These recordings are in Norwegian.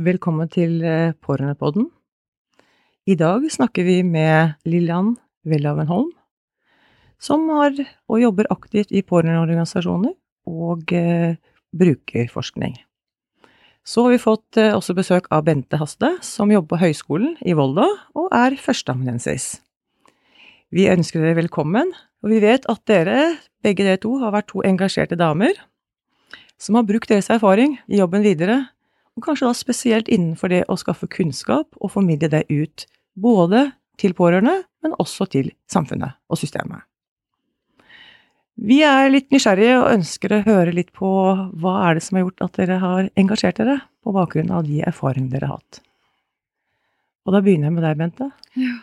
Velkommen til eh, Pårørendepodden. I dag snakker vi med Lillian Welhaven som har og jobber aktivt i pårørendeorganisasjoner og eh, brukerforskning. Så har vi fått eh, også besøk av Bente Haste, som jobber på Høgskolen i Volda og er førsteamanuensis. Vi ønsker dere velkommen, og vi vet at dere, begge dere to, har vært to engasjerte damer som har brukt deres erfaring i jobben videre og kanskje da spesielt innenfor det å skaffe kunnskap og formidle det ut, både til pårørende, men også til samfunnet og systemet. Vi er litt nysgjerrige og ønsker å høre litt på hva er det som har gjort at dere har engasjert dere, på bakgrunn av de erfaringene dere har hatt. Og da begynner jeg med deg, Bente. Ja.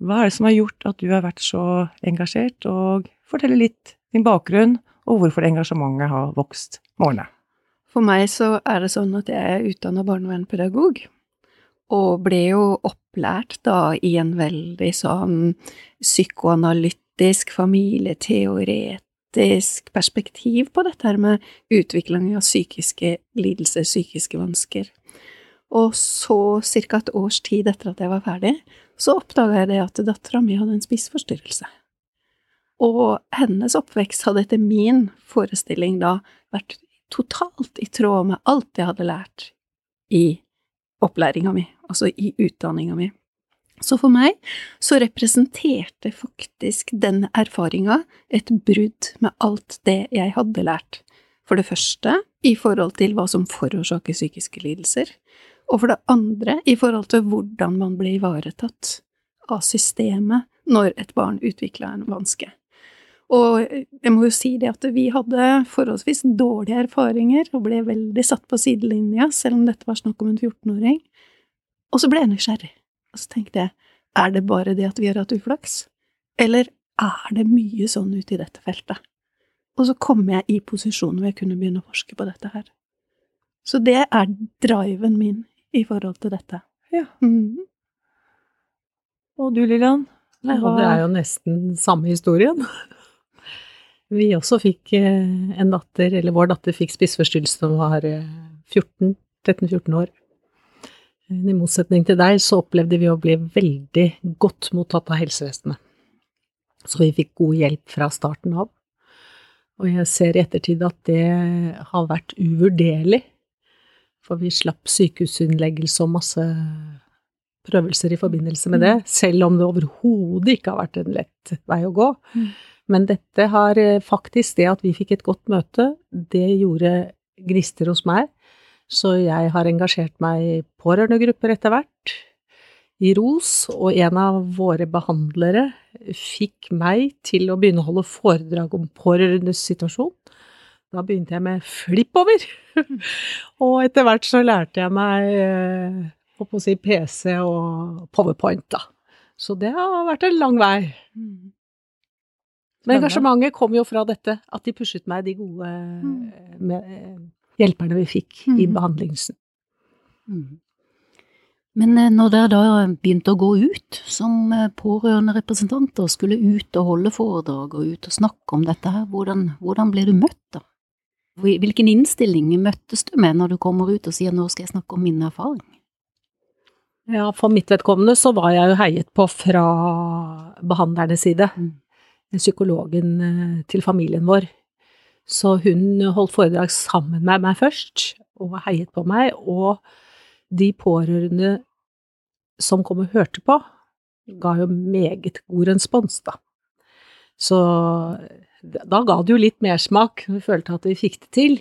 Hva er det som har gjort at du har vært så engasjert, og fortelle litt din bakgrunn, og hvorfor engasjementet har vokst med årene? For meg så er det sånn at jeg er utdanna barnevernspedagog, og ble jo opplært da i en veldig sånn psykoanalytisk, familieteoretisk perspektiv på dette her med utvikling av psykiske lidelser, psykiske vansker. Og så, ca. et års tid etter at jeg var ferdig, så oppdaga jeg det at dattera mi hadde en spiseforstyrrelse. Og hennes oppvekst hadde etter min forestilling da vært totalt i tråd med alt jeg hadde lært i opplæringa mi, altså i utdanninga mi. Så for meg så representerte faktisk den erfaringa et brudd med alt det jeg hadde lært. For det første i forhold til hva som forårsaker psykiske lidelser, og for det andre i forhold til hvordan man blir ivaretatt av systemet når et barn utvikla en vanske. Og jeg må jo si det at vi hadde forholdsvis dårlige erfaringer og ble veldig satt på sidelinja, selv om dette var snakk om en 14-åring. Og så ble jeg nysgjerrig, og så tenkte jeg, er det bare det at vi har hatt uflaks, eller er det mye sånn ute i dette feltet? Og så kom jeg i posisjon hvor jeg kunne begynne å forske på dette her. Så det er driven min i forhold til dette. Ja. Mm. Og du, Lillian? Og det er jo nesten samme historien. Vi også fikk eh, en datter, eller vår datter fikk spiseforstyrrelse da hun var 13-14 år. I motsetning til deg så opplevde vi å bli veldig godt mottatt av helsevesenet. Så vi fikk god hjelp fra starten av. Og jeg ser i ettertid at det har vært uvurderlig, for vi slapp sykehusinnleggelse og masse prøvelser i forbindelse med det, mm. selv om det overhodet ikke har vært en lett vei å gå. Men dette har eh, faktisk det at vi fikk et godt møte, det gjorde gnister hos meg. Så jeg har engasjert meg i pårørendegrupper etter hvert, i ROS, og en av våre behandlere fikk meg til å begynne å holde foredrag om pårørendes situasjon. Da begynte jeg med flippover, og etter hvert så lærte jeg meg å eh, si PC og powerpoint, da. Så det har vært en lang vei. Mm. Men engasjementet kom jo fra dette, at de pushet meg de gode mm. med, eh, hjelperne vi fikk mm. i behandlingsen. Mm. Men eh, når dere da begynte å gå ut som eh, pårørenderepresentanter, skulle ut og holde foredrag og ut og snakke om dette her, hvordan, hvordan ble du møtt da? Hvilken innstilling møttes du med når du kommer ut og sier nå skal jeg snakke om min erfaring? Ja, for mitt vedkommende så var jeg jo heiet på fra behandlernes side. Mm psykologen eh, til familien vår. Så hun holdt foredrag sammen med meg først, og heiet på meg, og de pårørende som kom og hørte på, ga jo meget god respons, da. Så da ga det jo litt mersmak, vi følte at vi fikk det til.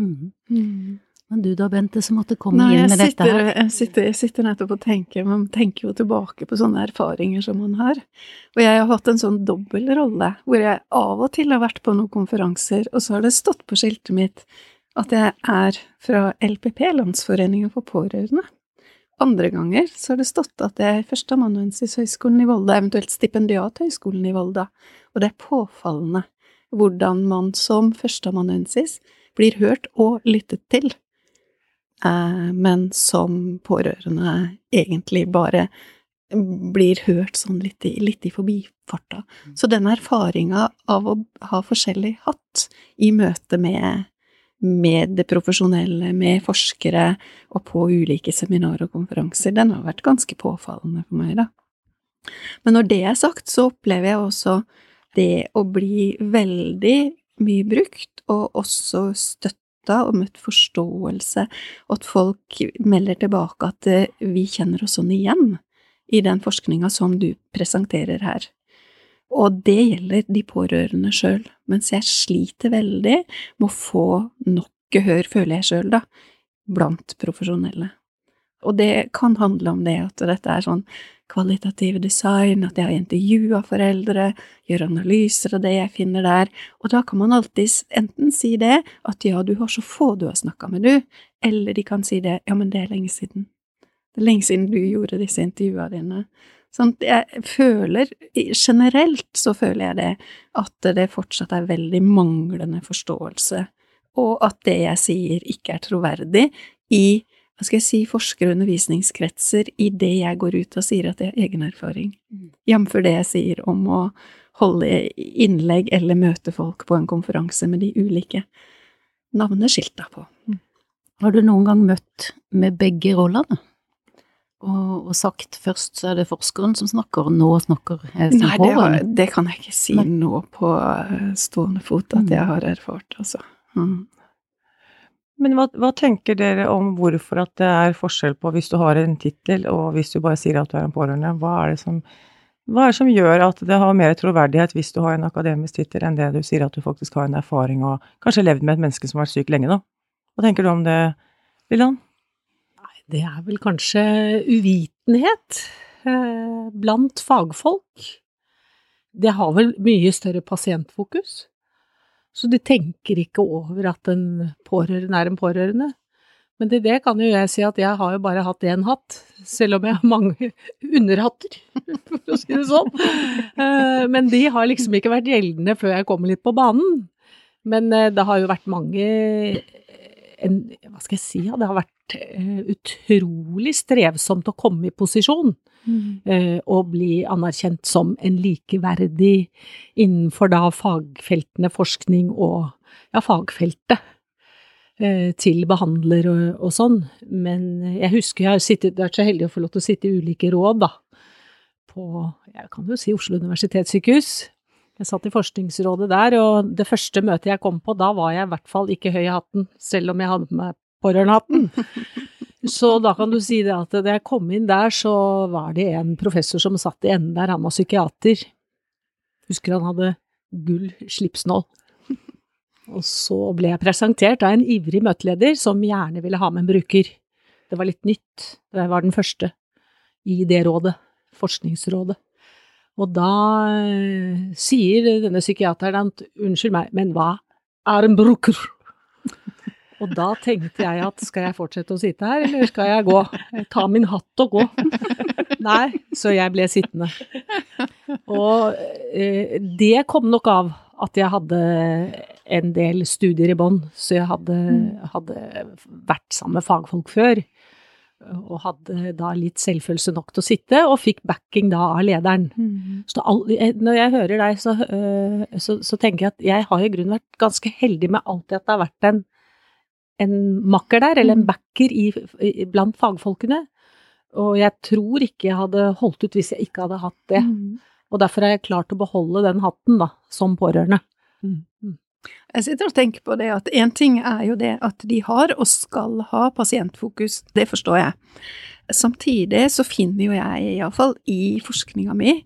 Mhm. Mm. Men du da, Bente, som måtte komme Nei, inn med med dette her. jeg, sitter, jeg sitter nettopp og tenker, man tenker jo tilbake på sånne erfaringer som man har. Og jeg har hatt en sånn dobbel rolle, hvor jeg av og til har vært på noen konferanser, og så har det stått på skiltet mitt at jeg er fra LPP, Landsforeningen for pårørende. Andre ganger så har det stått at jeg er førsteamanuensis Høgskolen i Volda, eventuelt stipendiat Høgskolen i Volda, og det er påfallende hvordan man som førsteamanuensis blir hørt og lyttet til men som pårørende egentlig bare blir hørt sånn litt i, litt i forbifarta. Så den erfaringa av å ha forskjellig hatt i møte med, med det profesjonelle, med forskere og på ulike seminarer og konferanser, den har vært ganske påfallende for meg, da. Men når det er sagt, så opplever jeg også det å bli veldig mye brukt, og også støtta og møtt forståelse, og at folk melder tilbake at eh, vi kjenner oss sånn igjen i den forskninga som du presenterer her. Og det gjelder de pårørende sjøl, mens jeg sliter veldig med å få nok gehør, føler jeg sjøl, da, blant profesjonelle. Og det kan handle om det at dette er sånn kvalitativ design, at jeg har intervjua foreldre, gjør analyser av det jeg finner der, og da kan man alltids enten si det, at ja, du har så få du har snakka med, du, eller de kan si det, ja, men det er lenge siden. Det er lenge siden du gjorde disse intervjua dine. Sånn, jeg føler, generelt så føler jeg det, at det fortsatt er veldig manglende forståelse, og at det jeg sier ikke er troverdig i hva skal jeg si, forskere- og undervisningskretser i det jeg går ut og sier at det er egen erfaring. Jf. det jeg sier om å holde innlegg eller møte folk på en konferanse med de ulike navneskilta på. Har du noen gang møtt med begge rollene? Og, og sagt først så er det forskeren som snakker, og nå snakker jeg som Nei, det, har, det kan jeg ikke si Nei. nå på eh, stående fot at jeg har erfart, altså. Mm. Men hva, hva tenker dere om hvorfor at det er forskjell på hvis du har en tittel og hvis du bare sier at du er en pårørende? Hva er som, hva er det som gjør at det har mer troverdighet hvis du har en akademisk tittel, enn det du sier at du faktisk har en erfaring og kanskje levd med et menneske som har vært syk lenge, da? Hva tenker du om det, Lilland? Nei, det er vel kanskje uvitenhet eh, blant fagfolk. Det har vel mye større pasientfokus. Så de tenker ikke over at en pårørende er en pårørende. Men til det kan jo jeg si at jeg har jo bare hatt én hatt, selv om jeg har mange underhatter, for å si det sånn. Eh, Men de har liksom ikke vært gjeldende før jeg kom litt på banen. Men eh, det har jo vært mange en, Hva skal jeg si, det har vært eh, utrolig strevsomt å komme i posisjon eh, og bli anerkjent som en likeverdig innenfor da fagfeltene forskning og ja, fagfeltet eh, til behandler og, og sånn. Men jeg husker jeg har sittet, vært så heldig å få lov til å sitte i ulike råd, da. På, jeg kan jo si Oslo universitetssykehus. Jeg satt i Forskningsrådet der, og det første møtet jeg kom på, da var jeg i hvert fall ikke høy i hatten, selv om jeg hadde på meg pårørendehatten. Så da kan du si det at da jeg kom inn der, så var det en professor som satt i enden der, han var psykiater. Husker han hadde gull slipsnål. Og så ble jeg presentert av en ivrig møteleder som gjerne ville ha med en bruker. Det var litt nytt, jeg var den første i det rådet, Forskningsrådet. Og da eh, sier denne psykiateren at unnskyld meg, men hva er en bruker? Og da tenkte jeg at skal jeg fortsette å sitte her, eller skal jeg gå? Ta min hatt og gå. Nei, så jeg ble sittende. Og eh, det kom nok av at jeg hadde en del studier i bånn, så jeg hadde, hadde vært sammen med fagfolk før. Og hadde da litt selvfølelse nok til å sitte, og fikk backing da av lederen. Så all, når jeg hører deg, så, øh, så, så tenker jeg at jeg har i grunnen vært ganske heldig med alltid at det har vært en, en makker der, eller en backer i, i, blant fagfolkene. Og jeg tror ikke jeg hadde holdt ut hvis jeg ikke hadde hatt det. Og derfor har jeg klart å beholde den hatten, da, som pårørende. Jeg sitter og tenker på det at én ting er jo det at de har og skal ha pasientfokus, det forstår jeg. Samtidig så finner jo jeg, iallfall i forskninga mi,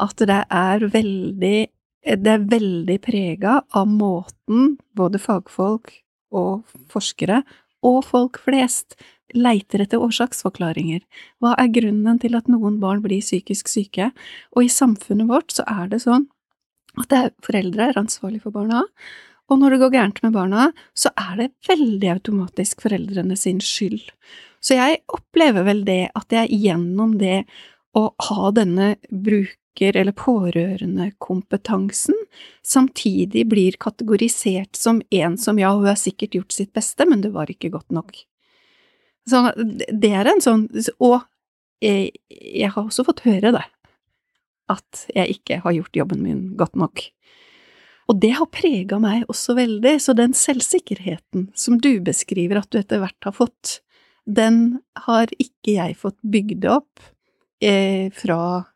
at det er veldig det er veldig prega av måten både fagfolk og forskere og folk flest leiter etter årsaksforklaringer. Hva er grunnen til at noen barn blir psykisk syke? Og i samfunnet vårt så er det sånn at det er foreldre er ansvarlig for barna, og når det går gærent med barna, så er det veldig automatisk foreldrene sin skyld. Så jeg opplever vel det at jeg gjennom det å ha denne bruker- eller pårørendekompetansen, samtidig blir kategorisert som en som ja, hun har sikkert gjort sitt beste, men det var ikke godt nok. Så det er en sånn Og jeg, jeg har også fått høre det, at jeg ikke har gjort jobben min godt nok. Og det har prega meg også veldig, så den selvsikkerheten som du beskriver at du etter hvert har fått, den har ikke jeg fått bygd opp eh, fra,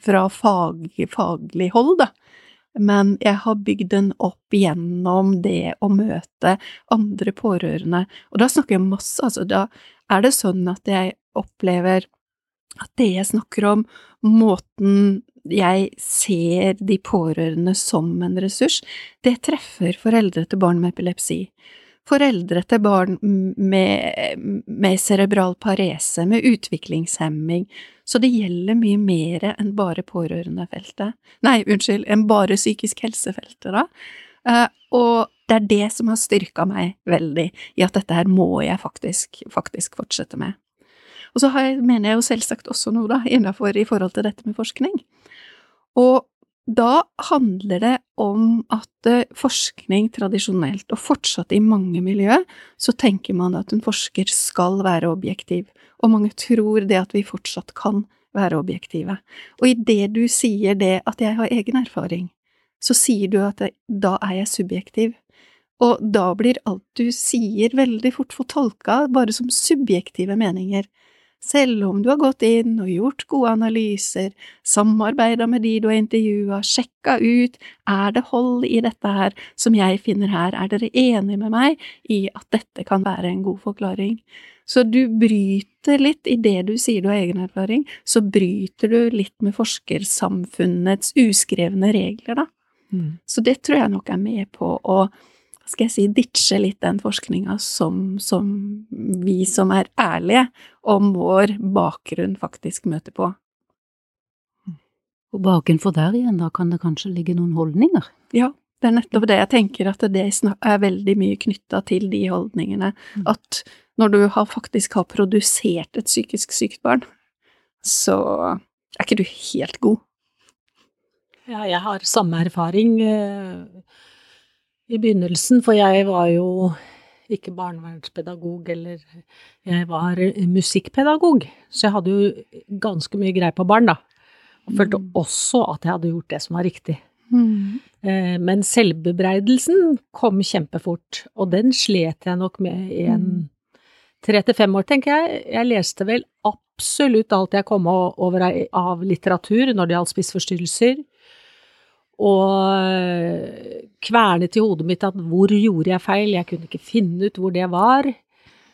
fra fag, faglig hold, da. Men jeg har bygd den opp gjennom det å møte andre pårørende, og da snakker jeg masse, altså da er det sånn at jeg opplever at det jeg snakker om, måten jeg ser de pårørende som en ressurs, det treffer foreldre til barn med epilepsi. Foreldre til barn med, med cerebral parese, med utviklingshemming, så det gjelder mye mer enn bare pårørendefeltet. Nei, unnskyld, enn bare psykisk helsefeltet, da. Uh, og det er det som har styrka meg veldig i at dette her må jeg faktisk, faktisk fortsette med. Og så jeg, mener jeg jo selvsagt også noe, da, innafor i forhold til dette med forskning. Og da handler det om at eh, forskning tradisjonelt, og fortsatt i mange miljø, så tenker man at en forsker skal være objektiv, og mange tror det at vi fortsatt kan være objektive. Og i det du sier det at jeg har egen erfaring, så sier du at da er jeg subjektiv. Og da blir alt du sier veldig fort fortolka bare som subjektive meninger, selv om du har gått inn og gjort gode analyser, samarbeida med de du har intervjua, sjekka ut er det hold i dette her som jeg finner her, er dere enige med meg i at dette kan være en god forklaring? Så du bryter litt i det du sier du har egen erfaring, så bryter du litt med forskersamfunnets uskrevne regler, da. Mm. Så det tror jeg nok er med på å skal jeg si, ditche litt den forskninga som, som, vi som er ærlige om vår bakgrunn, faktisk møter på. Og bakenfor der igjen, da kan det kanskje ligge noen holdninger? Ja, det er nettopp det. Jeg tenker at det er veldig mye knytta til de holdningene. Mm. At når du har faktisk har produsert et psykisk sykt barn, så er ikke du helt god. Ja, jeg har samme erfaring. Eh, i begynnelsen, for jeg var jo ikke barnevernspedagog, eller jeg var musikkpedagog, så jeg hadde jo ganske mye greie på barn, da. Og følte mm. også at jeg hadde gjort det som var riktig. Mm. Eh, men selvbebreidelsen kom kjempefort, og den slet jeg nok med i en mm. tre til fem år, tenker jeg. Jeg leste vel absolutt alt jeg kom over av litteratur når det gjaldt spiseforstyrrelser og kvernet i hodet mitt at hvor gjorde jeg feil, jeg kunne ikke finne ut hvor det var.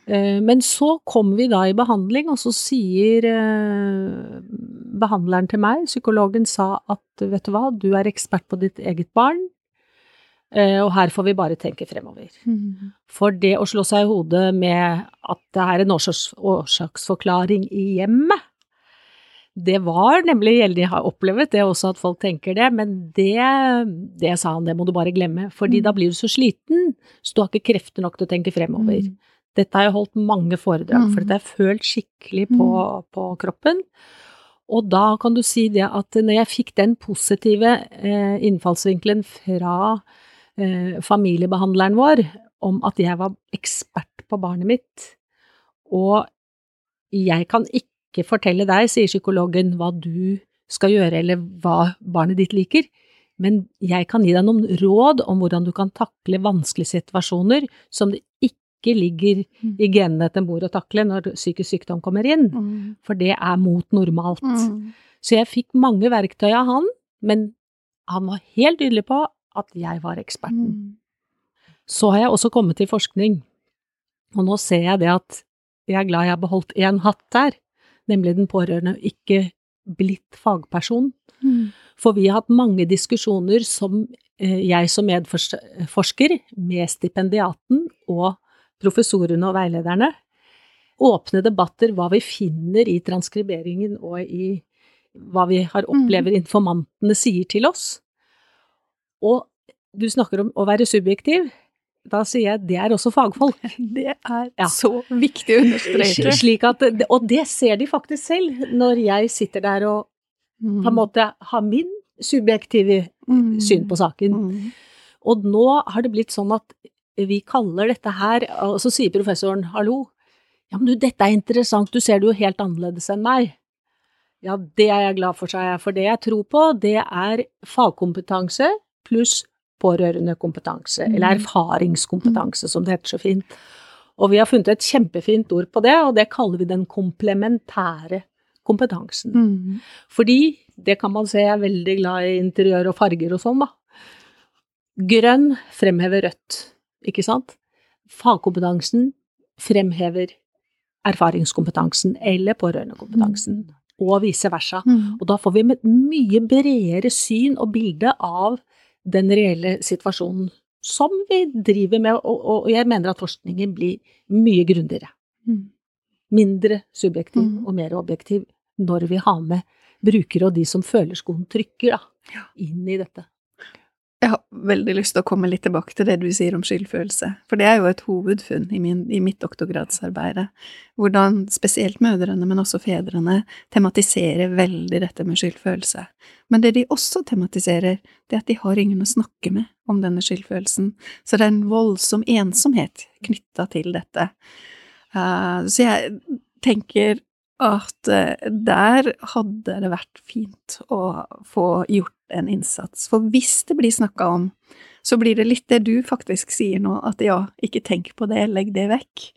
Eh, men så kom vi da i behandling, og så sier eh, behandleren til meg, psykologen sa at vet du hva, du er ekspert på ditt eget barn, eh, og her får vi bare tenke fremover. Mm. For det å slå seg i hodet med at det er en årsaksforklaring i hjemmet, det var nemlig gjeldende, jeg har opplevd det også at folk tenker det, men det, det sa han, det må du bare glemme, fordi mm. da blir du så sliten, så du har ikke krefter nok til å tenke fremover. Mm. Dette har jeg holdt mange foredrag, for mm. dette har jeg følt skikkelig på, mm. på, kroppen. Og da kan du si det at når jeg fikk den positive eh, innfallsvinkelen fra eh, familiebehandleren vår om at jeg var ekspert på barnet mitt, og jeg kan ikke ikke fortelle deg, sier psykologen, hva du skal gjøre eller hva barnet ditt liker, men jeg kan gi deg noen råd om hvordan du kan takle vanskelige situasjoner som det ikke ligger mm. i genene til en mor å takle når psykisk sykdom kommer inn, mm. for det er mot normalt. Mm. Så jeg fikk mange verktøy av han, men han var helt tydelig på at jeg var eksperten. Så har jeg også kommet til forskning, og nå ser jeg det at jeg er glad jeg har beholdt én hatt der, nemlig den pårørende, ikke blitt fagperson. Mm. For vi har hatt mange diskusjoner som eh, jeg som medforsker, med stipendiaten og professorene og veilederne, åpne debatter hva vi finner i transkriberingen og i hva vi har opplever informantene sier til oss. Og du snakker om å være subjektiv. Da sier jeg det er også fagfolk. Det er Ja. så viktig å understreke. Slik at, og det ser de faktisk selv, når jeg sitter der og Mm. på en måte har min subjektive Mm. syn på saken. Mm. Og nå har det blitt sånn at vi kaller dette her, og så sier professoren hallo, ja men du dette er interessant, du ser det jo helt annerledes enn meg. Ja, det er jeg glad for, sa jeg, for det jeg tror på, det er fagkompetanse pluss pårørendekompetanse, Mm. eller erfaringskompetanse, som det heter så fint. Og vi har funnet et kjempefint ord på det, og det kaller vi den komplementære kompetansen. Mm. Fordi, det kan man se, jeg er veldig glad i interiør og farger og sånn, da. Grønn fremhever rødt, ikke sant? Fagkompetansen fremhever erfaringskompetansen eller pårørendekompetansen, og vice versa. Mm. Og da får vi et mye bredere syn og bilde av den reelle situasjonen som vi driver med, og, og jeg mener at forskningen blir mye grundigere. Mm. Mindre subjektiv Mm. og mer objektiv når vi har med brukere og de som føler skoen trykker, da, inn i dette. Jeg har veldig lyst til å komme litt tilbake til det du sier om skyldfølelse, for det er jo et hovedfunn i, min, i mitt doktorgradsarbeid. Hvordan spesielt mødrene, men også fedrene, tematiserer veldig dette med skyldfølelse. Men det de også tematiserer, det er at de har ingen å snakke med om denne skyldfølelsen. Så det er en voldsom ensomhet knytta til dette. Uh, så jeg tenker at eh, der hadde det vært fint å få gjort en innsats. For hvis det blir snakka om, så blir det litt det du faktisk sier nå, at ja, ikke tenk på det, legg det vekk.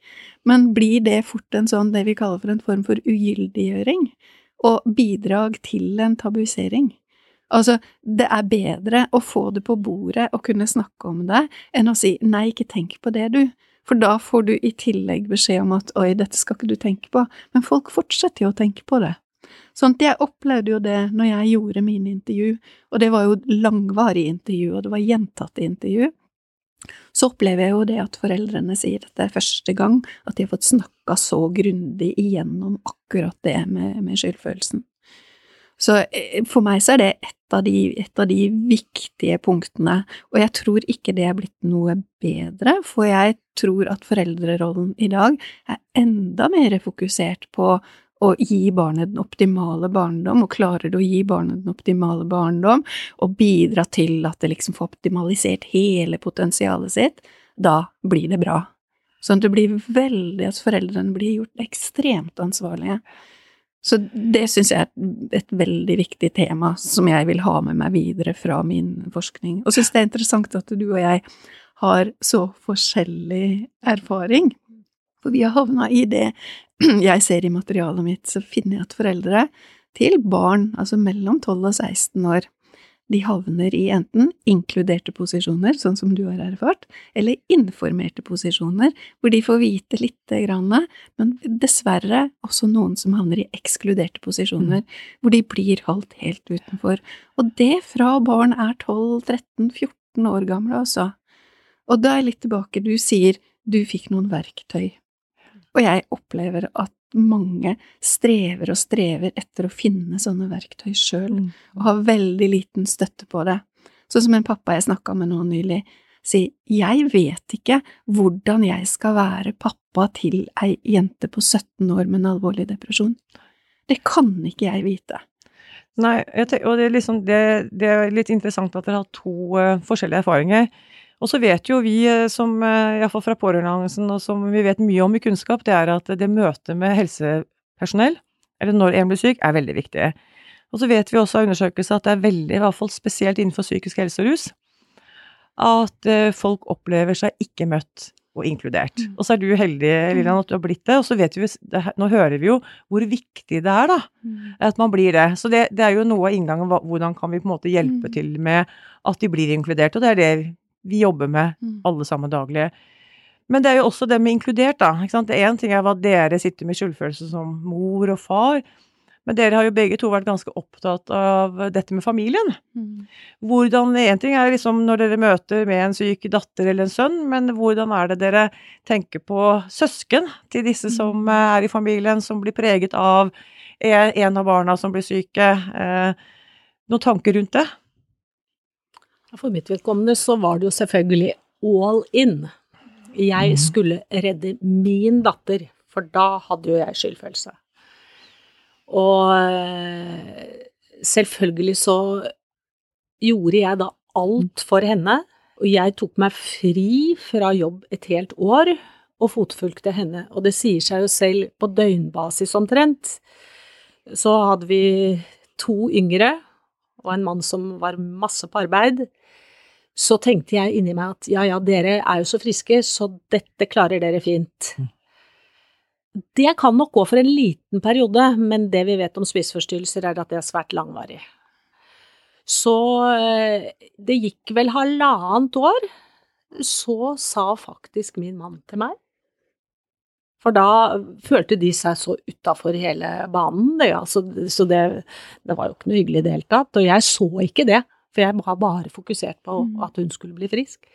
Men blir det fort en sånn, det vi kaller for en form for ugyldiggjøring, og bidrag til en tabuisering? Altså, det er bedre å få det på bordet og kunne snakke om det, enn å si nei, ikke tenk på det, du. For da får du i tillegg beskjed om at oi, dette skal ikke du tenke på, men folk fortsetter jo å tenke på det. Sånn at jeg opplevde jo det når jeg gjorde mine intervju, og det var jo langvarig intervju, og det var gjentatte intervju, så opplever jeg jo det at foreldrene sier at det er første gang at de har fått snakka så grundig igjennom akkurat det med, med skyldfølelsen. Så eh, for meg så er det et av, de, et av de viktige punktene, og jeg tror ikke det er blitt noe bedre, for jeg tror at foreldrerollen i dag er enda mer fokusert på å gi barnet den optimale barndom, og klarer du å gi barnet den optimale barndom, og bidra til at det liksom får optimalisert hele potensialet sitt, da blir det bra. Sånn at det blir veldig at foreldrene blir gjort ekstremt ansvarlige. Så det syns jeg er et veldig viktig tema som jeg vil ha med meg videre fra min forskning. Og syns det er interessant at du og jeg har så forskjellig erfaring. For vi har havna i det jeg ser i materialet mitt, så finner jeg at foreldre til barn, altså mellom 12 og 16 år, de havner i enten inkluderte posisjoner, sånn som du har erfart, eller informerte posisjoner, hvor de får vite lite grann, men dessverre også noen som havner i ekskluderte posisjoner, hvor de blir holdt helt utenfor. Og det fra barn er 12-13-14 år gamle, altså. Og da er jeg litt tilbake, du sier du fikk noen verktøy. Og jeg opplever at mange strever og strever etter å finne sånne verktøy sjøl, Mm. og har veldig liten støtte på det. Sånn som en pappa jeg snakka med nå nylig, sier jeg vet ikke hvordan jeg skal være pappa til ei jente på 17 år med en alvorlig depresjon. Det kan ikke jeg vite. Nei, og det er, liksom, det, det er litt interessant at dere har to uh, forskjellige erfaringer. Og så vet jo vi uh, som, uh, iallfall fra pårørendealliansen, og som vi vet mye om i kunnskap, det er at det møtet med helsepersonell, eller når en blir syk, er veldig viktig. Og så vet vi også av undersøkelser at det er veldig, i hvert fall spesielt innenfor psykisk helse og rus, at uh, folk opplever seg ikke møtt og inkludert. Mm. Og så er du heldig, Lillian, at du har blitt det, og så vet vi, nå hører vi jo hvor viktig det er, da at man blir det. Så det, det er jo noe av inngangen, hvordan kan vi på en måte hjelpe Mm. til med at de blir inkludert, og det er det vi jobber med Mm. alle sammen daglig. Men det er jo også det med inkludert, da. Ikke sant? Én ting er hva dere sitter med skyldfølelse som mor og far, men dere har jo begge to vært ganske opptatt av dette med familien. Mm. Hvordan En ting er liksom når dere møter med en syk datter eller en sønn, men hvordan er det dere tenker på søsken til disse som eh, er i familien, som blir preget av en en av barna som blir syke? Eh, noen tanker rundt det? For mitt vedkommende så var det jo selvfølgelig all in. Jeg skulle redde min datter, for da hadde jo jeg skyldfølelse. Og eh, selvfølgelig så gjorde jeg da alt for henne, og jeg tok meg fri fra jobb et helt år og fotfulgte henne. Og det sier seg jo selv, på døgnbasis omtrent, så hadde vi to yngre og en mann som var masse på arbeid så tenkte jeg inni meg at ja, ja, dere er jo så friske, så dette klarer dere fint. Det kan nok gå for en liten periode, men det vi vet om spiseforstyrrelser er at det er svært langvarig. Så eh, det gikk vel halvannet år, så sa faktisk min mann til meg For da følte de seg så utafor hele banen, det, altså, så det, det var jo ikke noe hyggelig i det hele tatt, og jeg så ikke det. For jeg var bare fokusert på Mm. at hun skulle bli frisk.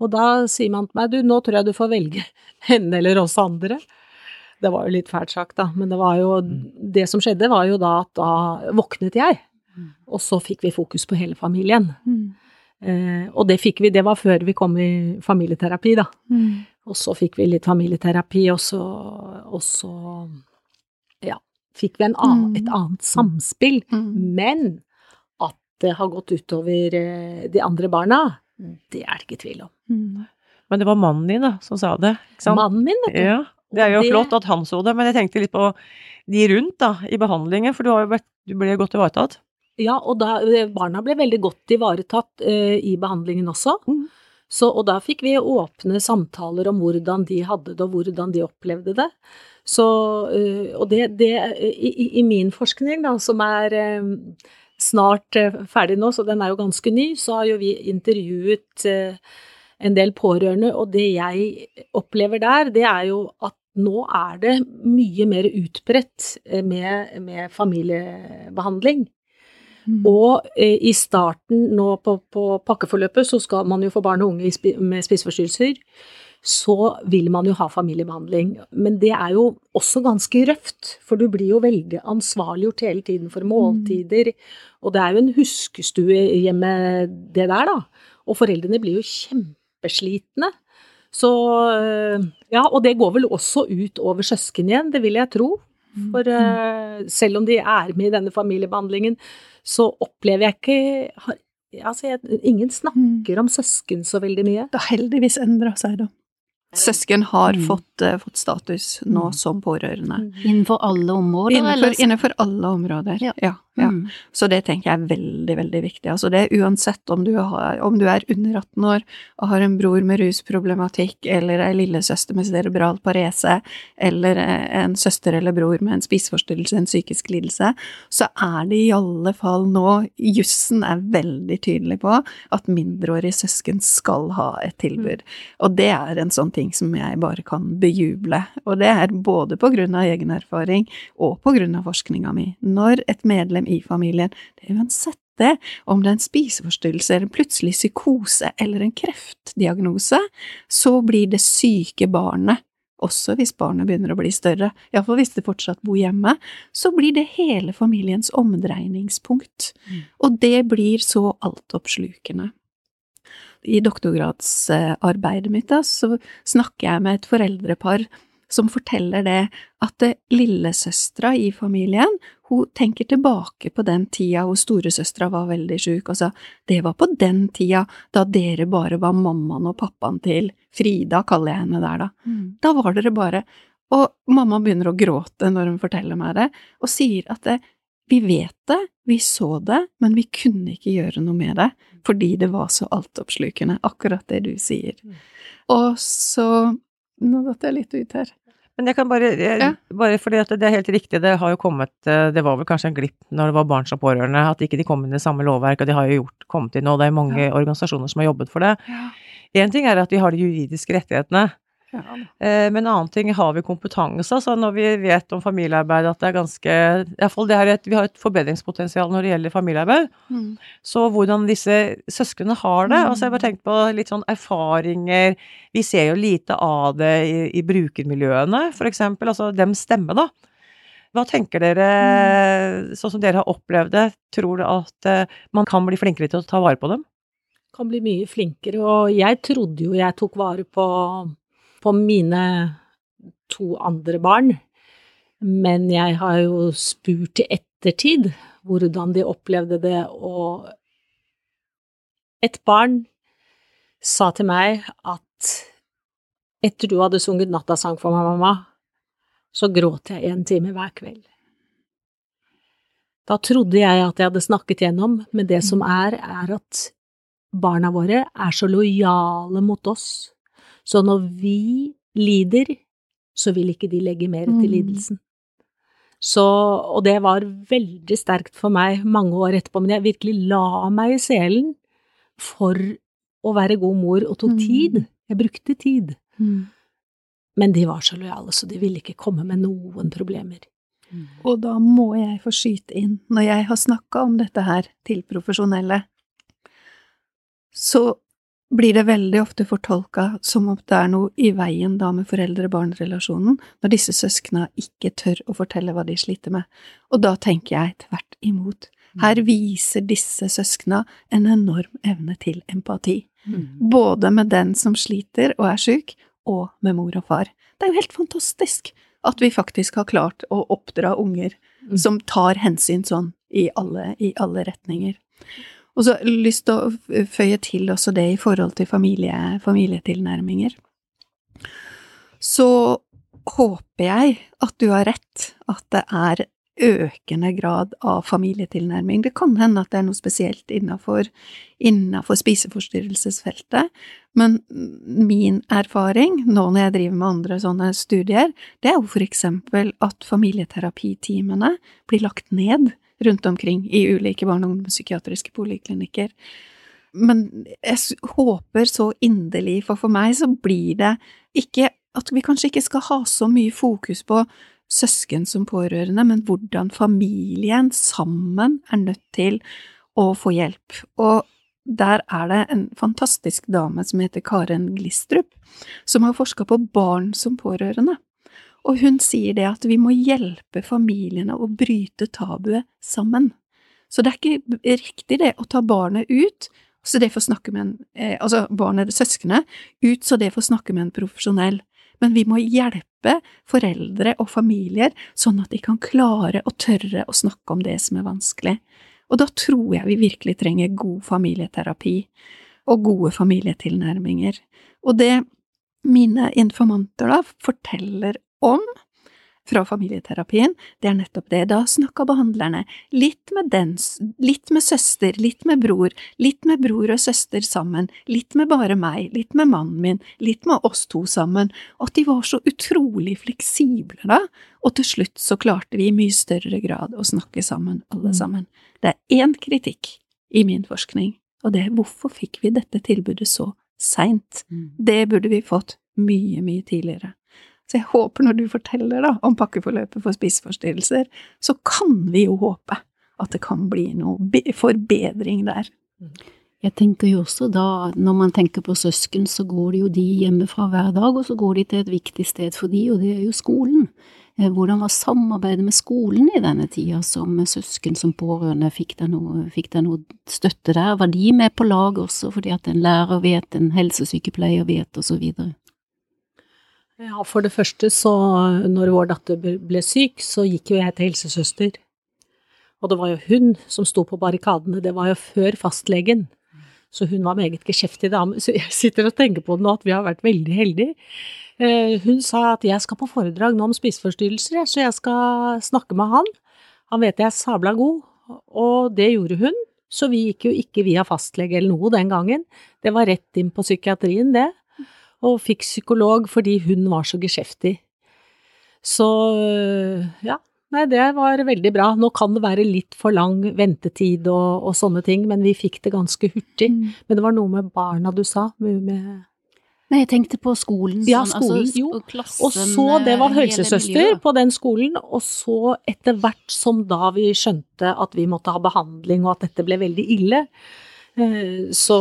Og da sier man til meg, du, nå tror jeg du får velge henne eller oss andre. Det var jo litt fælt sagt, da, men det var jo Det som skjedde, var jo da at da våknet jeg. Mm. Og så fikk vi fokus på hele familien. Mm. Eh, og det fikk vi, det var før vi kom i familieterapi, da. Mm. Og så fikk vi litt familieterapi, og så, og så ja, fikk vi en annen, Mm. et annet samspill. Mm. Men at det har gått utover eh, de andre barna, det er det ikke tvil om. Mm. Men det var mannen din da, som sa det, ikke sant? Mannen min, vet du. Ja, det er jo det- flott at han så det, men jeg tenkte litt på de rundt da, i behandlingen, for du, har jo vært, du ble godt ivaretatt. Ja, og da, eh, barna ble veldig godt ivaretatt uh, i behandlingen også. Mm. Så, og da fikk vi åpne samtaler om hvordan de hadde det, og hvordan de opplevde det. Så, og det, det i, i- min forskning, da, som er snart eh, ferdig nå, så den er jo ganske ny, så har jo vi intervjuet eh, en del pårørende, og det jeg opplever der, det er jo at nå er det mye mer utbredt eh, med, med familiebehandling. Mm. Og i starten nå på, på pakkeforløpet så skal man jo få barn og unge med spiseforstyrrelser, så vil man jo ha familiebehandling. Men det er jo også ganske røft, for du blir jo veldig ansvarliggjort hele tiden for måltider. Og det er jo en huskestue hjemme, det der, da. Og foreldrene blir jo kjempeslitne. Så øh, Ja, og det går vel også ut over søsken igjen, det vil jeg tro. For øh, selv om de er med i denne familiebehandlingen, så opplever jeg ikke Altså, jeg, ingen snakker om søsken så veldig mye. Det har heldigvis endra seg, da. Søsken har Mm. fått, uh, fått status nå Mm. som pårørende. Innenfor alle områder, Innenfor, eller? innenfor alle områder. Ja. Ja. Ja. Mm. Så det tenker jeg er veldig, veldig viktig. Altså det uansett om du, har, om du er under 18 år og har en bror med rusproblematikk, eller ei lillesøster med cerebral parese, eller en søster eller bror med en spiseforstyrrelse, en psykisk lidelse, så er det i alle fall nå Jussen er veldig tydelig på at mindreårige søsken skal ha et tilbud. Og det er en sånn ting som jeg bare kan bejuble. Og det er både på grunn av egen erfaring og på grunn av forskninga mi. Når et medlem i familien, det er uansett det, om det er en spiseforstyrrelse eller plutselig psykose eller en kreftdiagnose, så blir det syke barnet, også hvis barnet begynner å bli større, iallfall hvis det fortsatt bor hjemme, så blir det hele familiens omdreiningspunkt. Og det blir så altoppslukende. I doktorgradsarbeidet mitt da, så snakker jeg med et foreldrepar som forteller det at lillesøstera i familien, hun tenker tilbake på den tida hvor storesøstera var veldig sjuk, og sa det var på den tida da dere bare var mammaen og pappaen til Frida, kaller jeg henne der da. Mm. Da var dere bare Og mamma begynner å gråte når hun forteller meg det, og sier at det, vi vet det, vi så det, men vi kunne ikke gjøre noe med det, fordi det var så altoppslukende, akkurat det du sier. Og så Nå datt jeg litt ut her. Men jeg kan bare, jeg, Ja. bare fordi at det er helt riktig, det har jo kommet eh, Det var vel kanskje en glipp når det var barn som pårørende, at ikke de kom inn i samme lovverk, og de har jo gjort, kommet inn nå, det er mange organisasjoner som har jobbet for det. Ja. Ting er at de har de juridiske rettighetene, Ja. eh, men en annen ting har vi kompetanse. Altså når vi vet om familiearbeid at det er ganske i hvert fall det er et, Vi har et forbedringspotensial når det gjelder familiearbeid. Mm. Så hvordan disse søsknene har det. Altså jeg har bare tenkt på litt sånn erfaringer Vi ser jo lite av det i, i brukermiljøene, eksempel. Altså dem stemme, da. Hva tenker dere, sånn som dere har opplevd det, tror du at eh, man kan bli flinkere til å ta vare på dem? Kan bli mye flinkere, og jeg trodde jo jeg tok vare på, på mine to andre barn, men jeg har jo spurt i ettertid hvordan de opplevde det, og et barn sa til meg at etter du hadde sunget nattasang for meg, mamma, så gråt jeg en time hver kveld. Da trodde jeg at jeg hadde snakket gjennom, men det som er, er at barna våre er så lojale mot oss, så når vi lider, så vil ikke de legge mer til Mm. lidelsen. Så, og det var veldig sterkt for meg mange år etterpå, men jeg virkelig la meg i selen for å være god mor, og tok Mm. tid. Jeg brukte tid. Mm. Men de var så lojale, så de ville ikke komme med noen problemer. Og da må jeg få skyte inn, når jeg har snakka om dette her til profesjonelle, så blir det veldig ofte fortolka som om det er noe i veien da med foreldre-barn-relasjonen, når disse søskna ikke tør å fortelle hva de sliter med. Og da tenker jeg tvert imot. Her viser disse søskna en enorm evne til empati. Både med den som sliter og er syk, og med mor og far. Det er jo helt fantastisk at vi faktisk har klart å oppdra unger Mm. som tar hensyn sånn i alle, i alle retninger. Og så lyst til å føye til også det i forhold til familie, familietilnærminger. Så håper jeg at du har rett, at det er økende grad av familietilnærming. Det kan hende at det er noe spesielt innafor, innafor spiseforstyrrelsesfeltet, men min erfaring nå når jeg driver med andre sånne studier, det er jo for eksempel at familieterapitimene blir lagt ned rundt omkring i ulike barne- og ungdomspsykiatriske poliklinikker. Men jeg håper så inderlig, for for meg så blir det ikke at vi kanskje ikke skal ha så mye fokus på søsken som pårørende, men hvordan familien sammen er nødt til å få hjelp. Og der er det en fantastisk dame som heter Karen Glistrup, som har forska på barn som pårørende. Og hun sier det at vi må hjelpe familiene å bryte tabuet sammen. Så det er ikke riktig det å ta barnet ut, så det får snakke med en eh, Altså barnet, søskene, ut så det får snakke med en profesjonell. Men vi må hjelpe foreldre og familier sånn at de kan klare og tørre å snakke om det som er vanskelig. Og da tror jeg vi virkelig trenger god familieterapi og gode familietilnærminger. Og det mine informanter da forteller om fra familieterapien, det er nettopp det. Da snakka behandlerne litt med dens, litt med søster, litt med bror, litt med bror og søster sammen, litt med bare meg, litt med mannen min, litt med oss to sammen, og at de var så utrolig fleksible da, og til slutt så klarte vi i mye større grad å snakke sammen, alle sammen. Det er én kritikk i min forskning, og det er hvorfor fikk vi dette tilbudet så seint? Det burde vi fått mye, mye tidligere. Så jeg håper når du forteller da om pakkeforløpet for spiseforstyrrelser, så kan vi jo håpe at det kan bli noe forbedring der. Jeg tenker jo også da, når man tenker på søsken, så går det jo de hjemmefra hver dag, og så går de til et viktig sted for de, og det er jo skolen. Eh, Hvordan var samarbeidet med skolen i denne tida som søsken som pårørende? Fikk dere noe, noe støtte der? Var de med på laget også, fordi at en lærer vet, en helsesykepleier vet, og så videre? Ja, for det første så, når vår datter ble- syk, så gikk jo jeg til helsesøster. Og det var jo hun som sto på barrikadene, det var jo før fastlegen. Så hun var meget geskjeftig dame. Så jeg sitter og tenker på det nå, at vi har vært veldig heldige. Eh, Hun sa at jeg skal på foredrag nå om spiseforstyrrelser, så jeg skal snakke med han. Han vet jeg er sabla god, og det gjorde hun. Så vi gikk jo ikke via fastlege eller noe den gangen. Det var rett inn på psykiatrien, det og fikk psykolog fordi hun var så geskjeftig. Så ja, nei, det var veldig bra. Nå kan det være litt for lang ventetid og, og sånne ting, men vi fikk det ganske hurtig. Mm. Men det var noe med barna du sa, med, med Nei, jeg tenkte på skolen. Ja, sånn, skolen, altså, jo. klassen, Og så, det var eh, helsesøster på den skolen, og så etter hvert som da vi skjønte at vi måtte ha behandling og at dette ble veldig ille, eh, så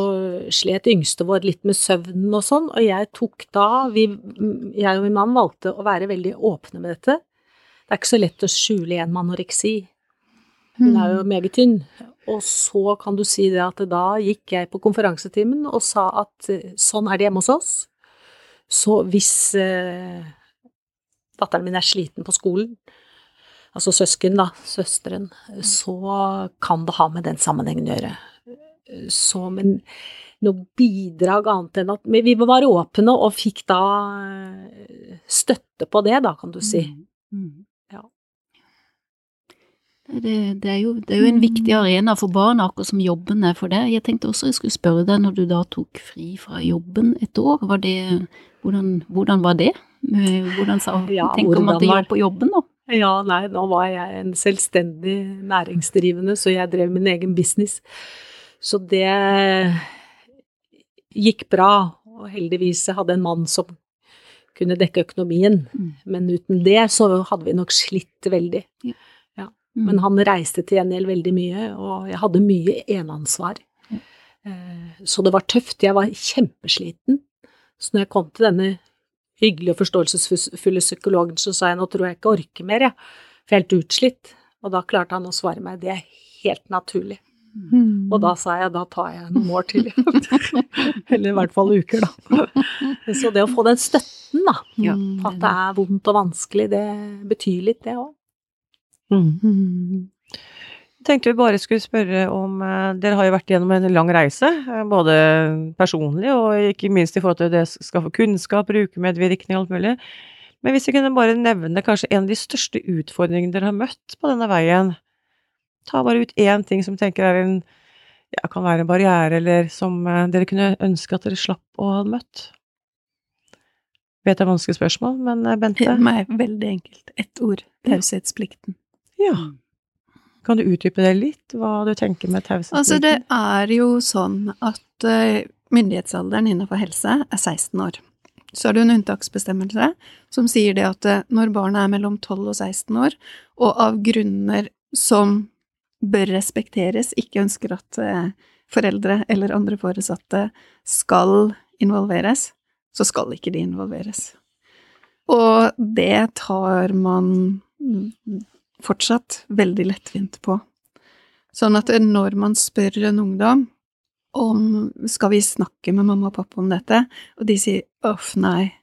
slet yngste vår litt med søvnen og sånn, og jeg tok da vi, Jeg og min mann valgte å være veldig åpne med dette. Det er ikke så lett å skjule igjen med anoreksi. Hun er jo Mm. meget tynn. Og så kan du si det at da gikk jeg på konferansetimen og sa at eh, sånn er det hjemme hos oss. Så hvis eh, datteren min er sliten på skolen, altså søsken da, søsteren, så kan det ha med den sammenhengen å gjøre. Så, en, noe bidrag annet enn at Men vi var åpne og fikk da støtte på det, da, kan du si. Mm. Mm. Ja. Det, det, er jo, det er jo en viktig arena for barn, akkurat som jobben er for det. Jeg tenkte også jeg skulle spørre deg, når du da tok fri fra jobben et år, var det, hvordan, hvordan var det? Hvordan sa, Ja, tenker man at til var- på jobben da? Ja, nei, nå var jeg en selvstendig næringsdrivende, så jeg drev min egen business. Så det gikk bra, og heldigvis hadde en mann som kunne dekke økonomien. Mm. Men uten det så hadde vi nok slitt veldig. Mm. Men han reiste til gjengjeld veldig mye, og jeg hadde mye eneansvar. Ja. Eh, Så det var tøft. Jeg var kjempesliten. Så når jeg kom til denne hyggelige og forståelsesfulle psykologen, så sa jeg nå tror jeg ikke orker mer, jeg. For jeg er helt utslitt. Og da klarte han å svare meg det er helt naturlig. Mm. Og da sa jeg da tar jeg noen år til. Eller i hvert fall uker, da. Så det å få den støtten, da, Ja. at det er vondt og vanskelig, det betyr litt, det òg. Mm. Mm. Tenkte vi bare skulle spørre om eh, Dere har jo vært gjennom en lang reise, eh, både personlig og ikke minst i forhold til det å skaffe kunnskap, brukermedvirkning og alt mulig. Men hvis vi kunne bare nevne kanskje en av de største utfordringene dere har møtt på denne veien. Ta bare ut én ting som tenker er en ja, kan være en barriere, eller som eh, dere kunne ønske at dere slapp å ha møtt. Vet det er vanskelig spørsmål, men eh, Bente? For meg er veldig enkelt. Ett ord. Taushetsplikten. Ja. Kan du utdype det litt, hva du tenker med taushetsplikten? Altså, det er jo sånn at eh, myndighetsalderen innenfor helse er 16 år. Så er det en unntaksbestemmelse som sier det at når barnet er mellom 12 og 16 år, og av grunner som bør respekteres, ikke ønsker at eh, foreldre eller andre foresatte skal involveres, så skal ikke de involveres. Og det tar man fortsatt veldig lettvint på. Sånn at når man spør en ungdom om skal vi snakke med mamma og pappa om dette, og de sier uff, nei,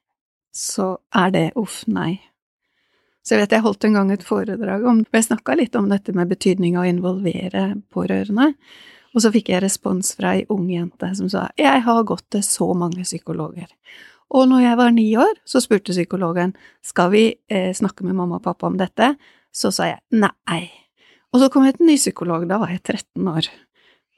så er det uff, nei. Så jeg vet jeg holdt en gang et foredrag om Jeg snakka litt om dette med betydning av å involvere pårørende, og så fikk jeg respons fra ei ung jente som sa jeg har gått til så mange psykologer. Og når jeg var ni år, så spurte psykologen skal vi eh, snakke med mamma og pappa om dette, så sa jeg nei. Og så kom jeg en ny psykolog, da var jeg 13 år,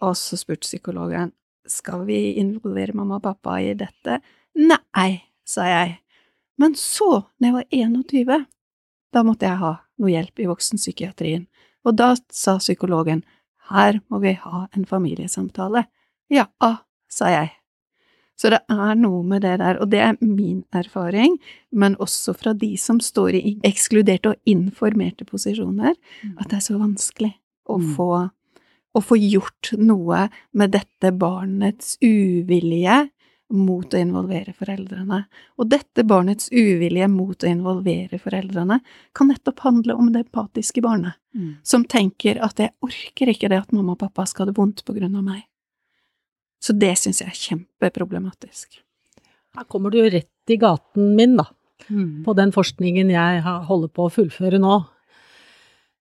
og så spurte psykologen skal vi involvere mamma og pappa i dette? Nei, sa jeg. Men så, når jeg var 21, da måtte jeg ha noe hjelp i voksenpsykiatrien, og da sa psykologen her må vi ha en familiesamtale. Ja, sa jeg. Så det er noe med det der, og det er min erfaring, men også fra de som står i ekskluderte og informerte posisjoner, at det er så vanskelig å Mm. få, å få gjort noe med dette barnets uvilje mot å involvere foreldrene. Og dette barnets uvilje mot å involvere foreldrene kan nettopp handle om det empatiske barnet, Mm. som tenker at jeg orker ikke det at mamma og pappa skal ha det vondt på grunn av meg. Så det syns jeg er kjempeproblematisk. Her kommer du rett i gaten min, da, Mm. på den forskningen jeg holder på å fullføre nå.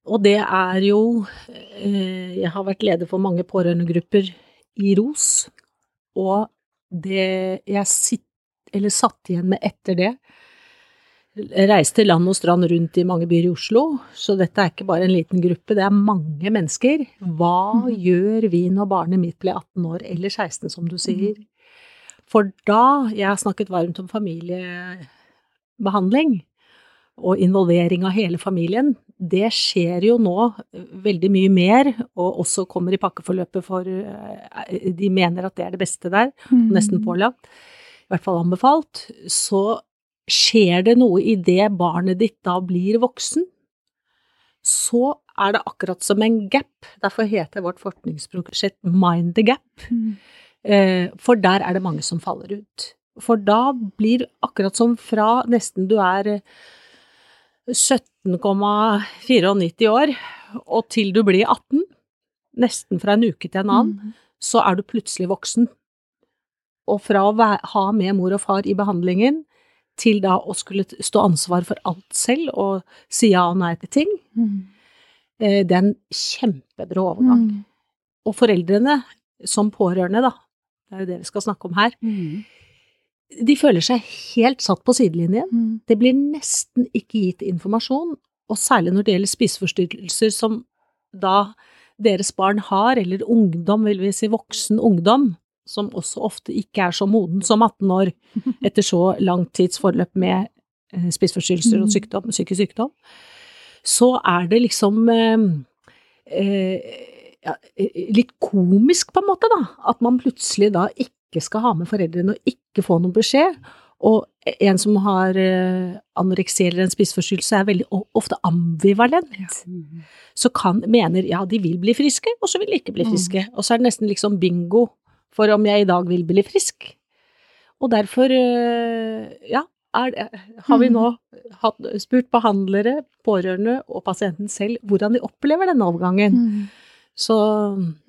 Og det er jo eh, Jeg har vært leder for mange pårørendegrupper i ROS, og det jeg sitt, eller satt igjen med etter det Reiste land og strand rundt i mange byer i Oslo, så dette er ikke bare en liten gruppe, det er mange mennesker. Hva gjør vi når barnet mitt blir 18 år, eller 16, som du sier? For da Jeg har snakket varmt om familiebehandling. Og involvering av hele familien, det skjer jo nå veldig mye mer, og også kommer i pakkeforløpet for eh, De mener at det er det beste der, nesten Mm. pålagt, i hvert fall anbefalt. Så skjer det noe idet barnet ditt da blir voksen, så er det akkurat som en gap. Derfor heter vårt forskningsprosjekt Mind the Gap. Mm. Eh, For der er det mange som faller ut. For da blir akkurat som fra nesten du er 17,94 år og til du blir 18, nesten fra en uke til en annen, Mm. så er du plutselig voksen. Og fra å ha med mor og far i behandlingen til da å skulle stå ansvar for alt selv og si ja og nei til ting, Mm. eh, det er en kjempebrå overgang. Mm. Og foreldrene, som pårørende, da, det er jo det vi skal snakke om her, Mm. De føler seg helt satt på sidelinjen. Mm. Det blir nesten ikke gitt informasjon, og særlig når det gjelder spiseforstyrrelser som da deres barn har, eller ungdom, vil vi si voksen ungdom, som også ofte ikke er så moden som 18 år etter så lang tids forløp med eh, spiseforstyrrelser og Mm. sykdom, psykisk sykdom, så er det liksom eh, eh, ja, litt komisk, på en måte, da. At man plutselig da ikke skal ha med foreldrene og ikke få noen beskjed. Og en som har eh, anoreksi eller en spiseforstyrrelse, er veldig ofte ambivalent. Så kan, mener ja, de vil bli friske, og så vil de ikke bli Mm. friske. Og så er det nesten liksom bingo for om jeg i dag vil bli frisk. Og derfor, eh, ja, er det, har vi Mm. nå hatt, spurt behandlere, pårørende og pasienten selv hvordan de opplever denne overgangen. Mm. Så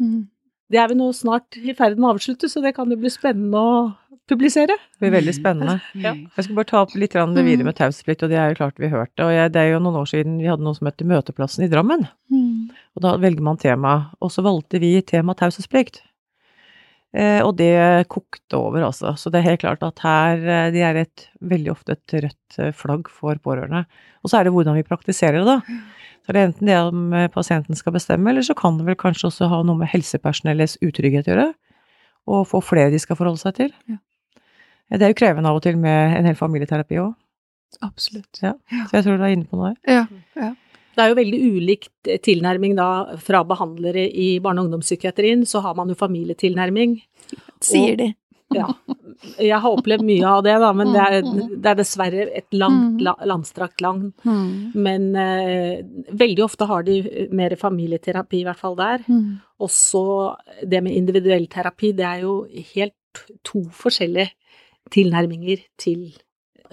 Mm. Det er vi nå snart i ferd med å avslutte, så det kan jo bli spennende å publisere. Det blir veldig spennende. Ja. Jeg skal bare ta opp litt det videre med taushetsplikt, og det er jo klart vi hørte. Og jeg, det er jo noen år siden vi hadde noe som het Møteplassen i Drammen. Mm. Og da velger man tema, og så valgte vi tema taushetsplikt. Eh, og det kokte over, altså. Så det er helt klart at her eh, De er et, veldig ofte et rødt eh, flagg for pårørende. Og så er det hvordan vi praktiserer det, da. Så er det enten det om pasienten skal bestemme, eller så kan det vel kanskje også ha noe med helsepersonellets utrygghet å gjøre. Og få flere de skal forholde seg til. Ja. Det er jo krevende av og til med en hel familieterapi òg, Absolutt. Ja. så jeg tror du er inne på noe der. Ja. ja. Det er jo veldig ulikt eh, tilnærming da fra behandlere i barne- og ungdomspsykiatrien, så har man jo familietilnærming. Sier de. Ja. Jeg har opplevd mye av det, da, men det er, det er dessverre et langt, Mm. la, landstrakt land. Mm. Men eh, veldig ofte har de mer familieterapi, i hvert fall der. Mm. Også det med individuell terapi, det er jo helt to forskjellige tilnærminger til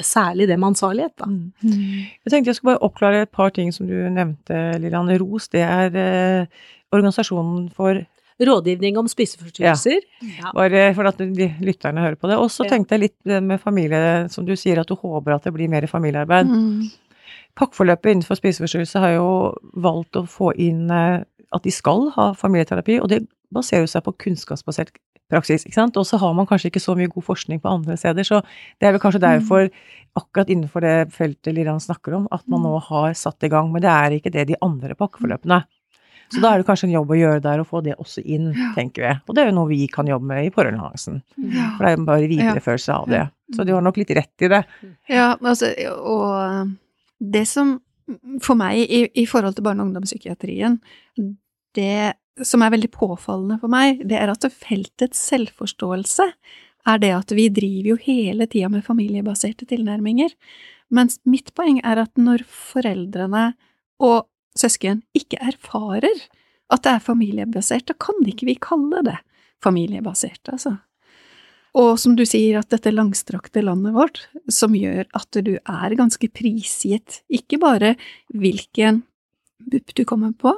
særlig det med ansvarlighet, da. Mm. Jeg tenkte jeg skulle bare oppklare et par ting som du nevnte, Lillian. ROS, det er eh, organisasjonen for Rådgivning om spiseforstyrrelser. Ja. Bare for at de lytterne hører på det. Og så tenkte jeg litt med familie, som du sier at du håper at det blir mer familiearbeid. Mm. Pakkeforløpet innenfor spiseforstyrrelse har jo valgt å få inn eh, at de skal ha familieterapi, og det baserer seg på kunnskapsbasert praksis, ikke sant. Og så har man kanskje ikke så mye god forskning på andre steder, så det er vel kanskje derfor, akkurat innenfor det feltet Lillian snakker om, at man nå har satt i gang. Men det er ikke det de andre pakkeforløpene. Så da er det kanskje en jobb å gjøre der, å få det også inn, tenker vi. Og det er jo noe vi kan jobbe med i pårørendealliansen. For det er jo bare videreførelse av det. Så du har nok litt rett i det. Ja, altså, og det som for meg i, i forhold til barne- og ungdomspsykiatrien, det som er veldig påfallende for meg, det er at feltets selvforståelse er det at vi driver jo hele tida med familiebaserte tilnærminger. Mens mitt poeng er at når foreldrene og søsken ikke erfarer at det er familiebasert, da kan ikke vi kalle det familiebasert, altså. Og som du sier, at dette langstrakte landet vårt, som gjør at du er ganske prisgitt, ikke bare hvilken BUP du kommer på,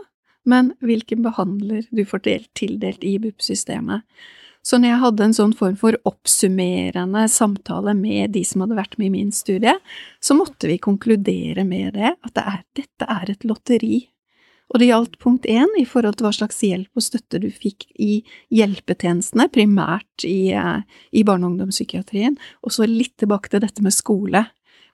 men hvilken behandler du får tildelt i BUP-systemet. Så når jeg hadde en sånn form for oppsummerende samtale med de som hadde vært med i min studie, så måtte vi konkludere med det, at det er, dette er et lotteri. Og det gjaldt punkt én i forhold til hva slags hjelp og støtte du fikk i hjelpetjenestene, primært i, eh, i barne- og ungdomspsykiatrien, og så litt tilbake til dette med skole.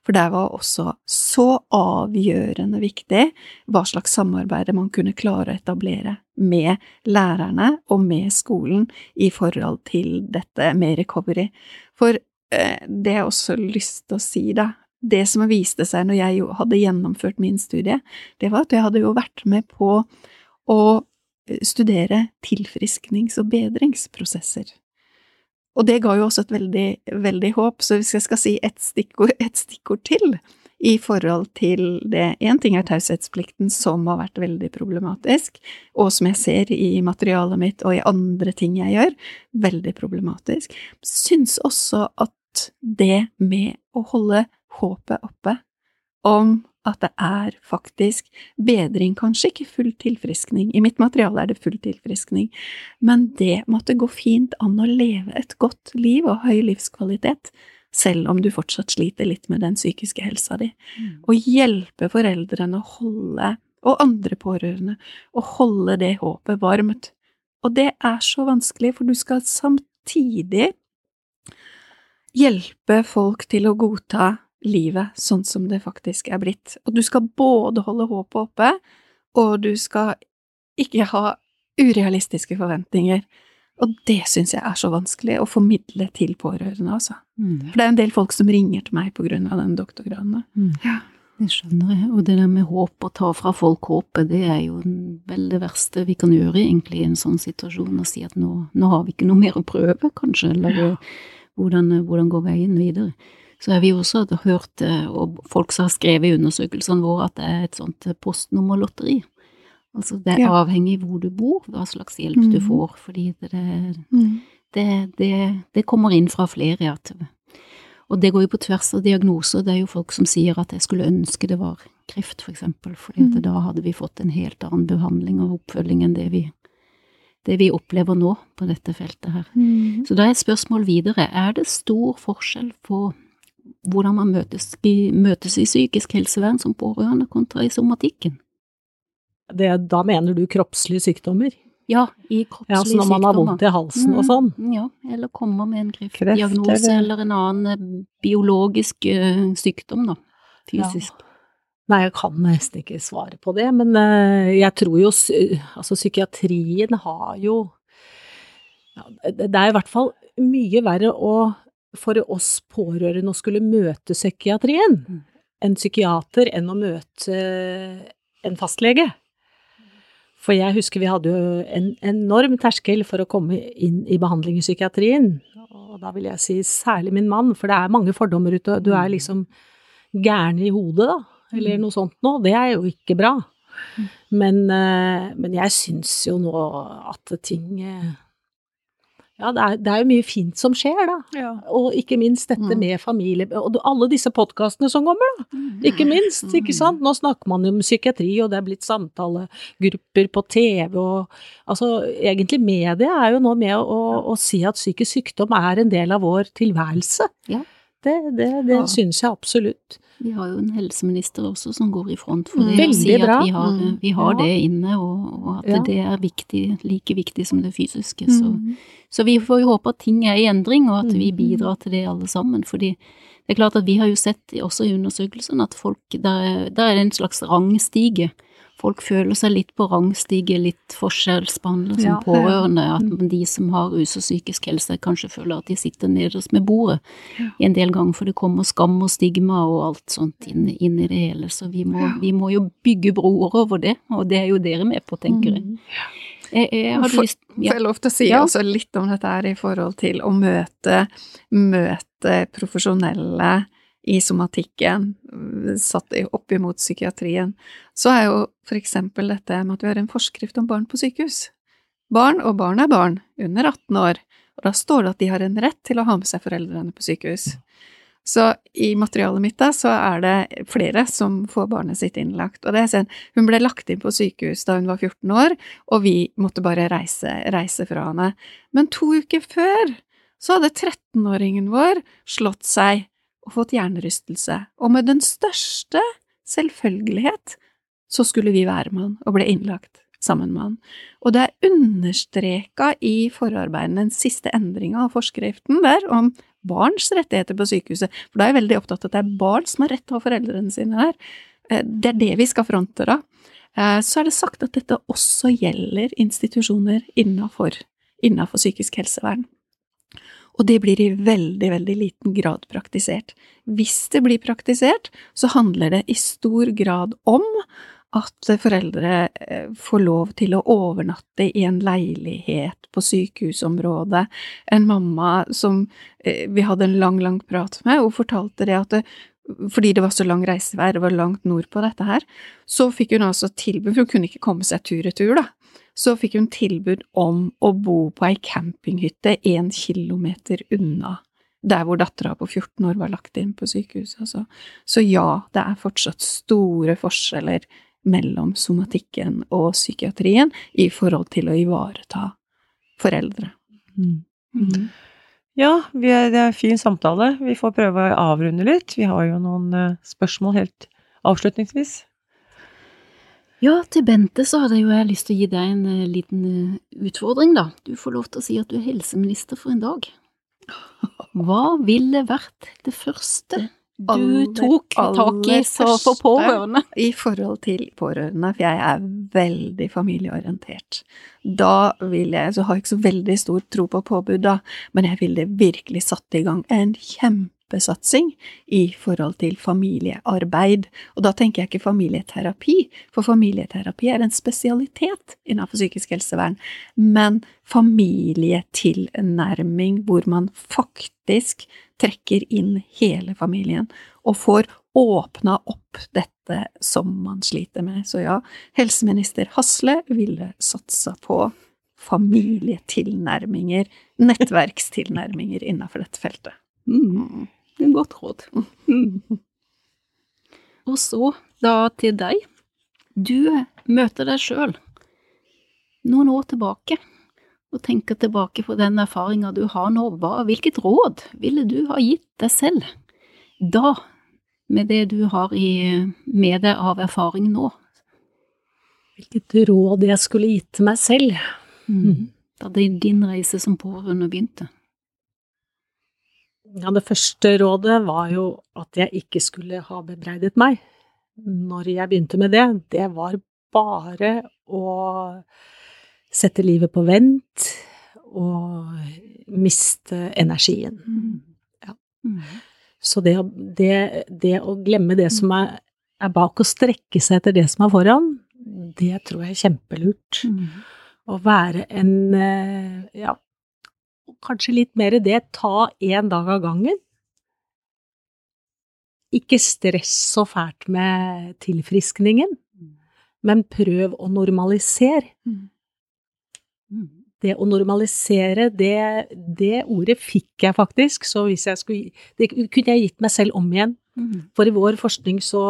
For der var også så avgjørende viktig hva slags samarbeid man kunne klare å etablere med lærerne og med skolen i forhold til dette med recovery. For eh, det jeg også har lyst til å si, da, det som viste seg når jeg hadde gjennomført min studie, det var at jeg hadde jo vært med på å studere tilfrisknings- og bedringsprosesser. Og det ga jo også et veldig, veldig håp, så hvis jeg skal si et stikkord, et stikkord til i forhold til det Én ting er taushetsplikten, som har vært veldig problematisk, og som jeg ser i materialet mitt og i andre ting jeg gjør, veldig problematisk. Syns også at det med å holde håpet oppe om at det er faktisk bedring, kanskje ikke full tilfriskning, i mitt materiale er det full tilfriskning, men det måtte gå fint an å leve et godt liv og høy livskvalitet, selv om du fortsatt sliter litt med den psykiske helsa di, mm. og hjelpe foreldrene å holde, og andre pårørende, å holde det håpet varmt. Og det er så vanskelig, for du skal samtidig hjelpe folk til å godta livet sånn som det faktisk er blitt. Og du skal både holde håpet oppe, og du skal ikke ha urealistiske forventninger. Og det syns jeg er så vanskelig å formidle til pårørende, altså. Mm. For det er en del folk som ringer til meg på grunn av den doktorgraden. Mm. Ja. Det skjønner jeg. Og det der med håp, å ta fra folk håpet, det er jo vel det verste vi kan gjøre egentlig i en sånn situasjon. Å si at nå, nå har vi ikke noe mer å prøve, kanskje, eller ja. hvordan, hvordan går veien videre så har vi også hørt, eh, og folk som har skrevet i undersøkelsene våre, at det er et sånt eh, postnummerlotteri. Altså det er ja. avhengig hvor du bor, hva slags hjelp mm. du får, fordi det, mm. det, det, det, kommer inn fra flere. At, og det går jo på tvers av diagnoser. Det er jo folk som sier at jeg skulle ønske det var kreft, for eksempel, fordi mm. da hadde vi fått en helt annen behandling og oppfølging enn det vi, det vi opplever nå på dette feltet her. Mm. Så da er spørsmålet videre, er det stor forskjell på hvordan man møtes i, møtes i psykisk helsevern som pårørende kontra i somatikken. Det, da mener du kroppslige sykdommer? Ja, i kroppslige ja, så når man har vondt i halsen og sånn? Mm, ja, eller kommer med en kreftdiagnose eller en annen eh, biologisk uh, sykdom, da. Fysisk. Ja. Nei, jeg kan nesten ikke svare på det, men uh, jeg tror jo Altså, psykiatrien har jo ja, Det er i hvert fall mye verre å for oss pårørende å skulle møte psykiatrien, mm. en psykiater, enn å møte en fastlege. For jeg husker vi hadde jo en enorm terskel for å komme inn i behandling i psykiatrien. Og da vil jeg si særlig min mann, for det er mange fordommer ute, du er mm. liksom gæren i hodet, da, eller mm. noe sånt nå. Det er jo ikke bra. Men, eh, men jeg syns jo nå at ting eh, ja, det er, det er, jo mye fint som skjer, da. Ja. Og ikke minst dette mm. med familie Og alle disse podkastene som kommer, da. Mm. Ikke minst, ikke sant. Nå snakker man jo om psykiatri, og det er blitt samtalegrupper på TV og Altså, egentlig media er jo nå med å, å, å si at psykisk sykdom er en del av vår tilværelse. Ja. Det, det, det ja. syns jeg absolutt. Vi har jo en helseminister også som går i front for det. Veldig og sier bra. At vi har, mm. vi har ja. det inne, og, og at ja. det er viktig, like viktig som det fysiske. Mm. Så, så, vi får jo håpe at ting er i endring, og at vi mm. bidrar til det alle sammen. fordi det er klart at vi har jo sett også i undersøkelsen at folk, der, der er det en slags rangstige folk føler seg litt på rangstige, litt forskjellsbehandlet som ja, pårørende. At mm. de som har rus og psykisk helse, kanskje føler at de sitter nederst med bordet ja. en del ganger, for det kommer skam og stigma og alt sånt inn, inn i det hele. Så vi må, vi må, jo bygge broer over det, og det er jo dere med på, tenker jeg. Mm. Jeg, jeg hadde lyst ja. Får jeg lov til å si ja. også litt om dette her i forhold til å møte, møte profesjonelle i somatikken, satt opp imot psykiatrien, så er jo for eksempel dette med at vi har en forskrift om barn på sykehus. Barn og barn er barn, under 18 år, og da står det at de har en rett til å ha med seg foreldrene på sykehus. Så i materialet mitt da, så er det flere som får barnet sitt innlagt. Og det er sånn, hun ble lagt inn på sykehus da hun var 14 år, og vi måtte bare reise, reise fra henne. Men to uker før så hadde 13-åringen vår slått seg og fått hjernerystelse, og med den største selvfølgelighet så skulle vi være med han og ble innlagt sammen med han. Og det er understreka i forarbeidene den siste endringa av forskriften der om barns rettigheter på sykehuset, for da er jeg veldig opptatt av at det er barn som har rett til å ha foreldrene sine der. Eh, det er det vi skal fronte da. Eh, så er det sagt at dette også gjelder institusjoner innafor, innafor psykisk helsevern. Og det blir i veldig, veldig liten grad praktisert. Hvis det blir praktisert, så handler det i stor grad om at foreldre eh, får lov til å overnatte i en leilighet på sykehusområdet. En mamma som eh, vi hadde en lang, lang prat med, hun fortalte det at det, fordi det var så lang reisevei, det var langt nordpå dette her, så fikk hun altså tilbud, for hun kunne ikke komme seg tur-retur, da, så fikk hun tilbud om å bo på ei campinghytte én kilometer unna der hvor dattera på 14 år var lagt inn på sykehuset. Altså. Så ja, det er fortsatt store forskjeller mellom somatikken og psykiatrien i forhold til å ivareta foreldre. Mm. Mm. Ja, er, det er en fin samtale. Vi får prøve å avrunde litt. Vi har jo noen uh, spørsmål helt avslutningsvis. Ja, til Bente så hadde jeg jo lyst til å gi deg en uh, liten uh, utfordring, da. Du får lov til å si at du er helseminister for en dag. Hva ville vært det første du tok tak i for pårørende? I forhold til pårørende, for jeg er veldig familieorientert. Da vil jeg, så har jeg ikke så veldig stor tro på påbud, da, men jeg ville virkelig satt i gang en kjempe kjempesatsing i forhold til familiearbeid. Og da tenker jeg ikke familieterapi, for familieterapi er en spesialitet innenfor psykisk helsevern, men familietilnærming hvor man faktisk trekker inn hele familien og får åpna opp dette som man sliter med. Så ja, helseminister Hasle ville satsa på familietilnærminger, nettverkstilnærminger innenfor dette feltet. Mm. En godt råd. Mm. Og så, da til deg. Du møter deg sjøl noen år tilbake og tenker tilbake på den erfaringa du har nå. Hva, hvilket råd ville du ha gitt deg selv da, med det du har i, med deg av erfaring nå? Hvilket råd jeg skulle gitt meg selv? Mm. Da din reise som pårørende begynte? Ja, det første rådet var jo at jeg ikke skulle ha bebreidet meg. Når jeg begynte med det, det var bare å sette livet på vent og miste energien. Ja. Så det, det, det, å glemme det som er, er, bak, og strekke seg etter det som er foran, det tror jeg er kjempelurt. Å være en eh, ja, kanskje litt mer det, ta én dag av gangen. Ikke stress så fælt med tilfriskningen, men prøv å normalisere. Det å normalisere, det, det, ordet fikk jeg faktisk, så hvis jeg skulle Det kunne jeg gitt meg selv om igjen. For i vår forskning så,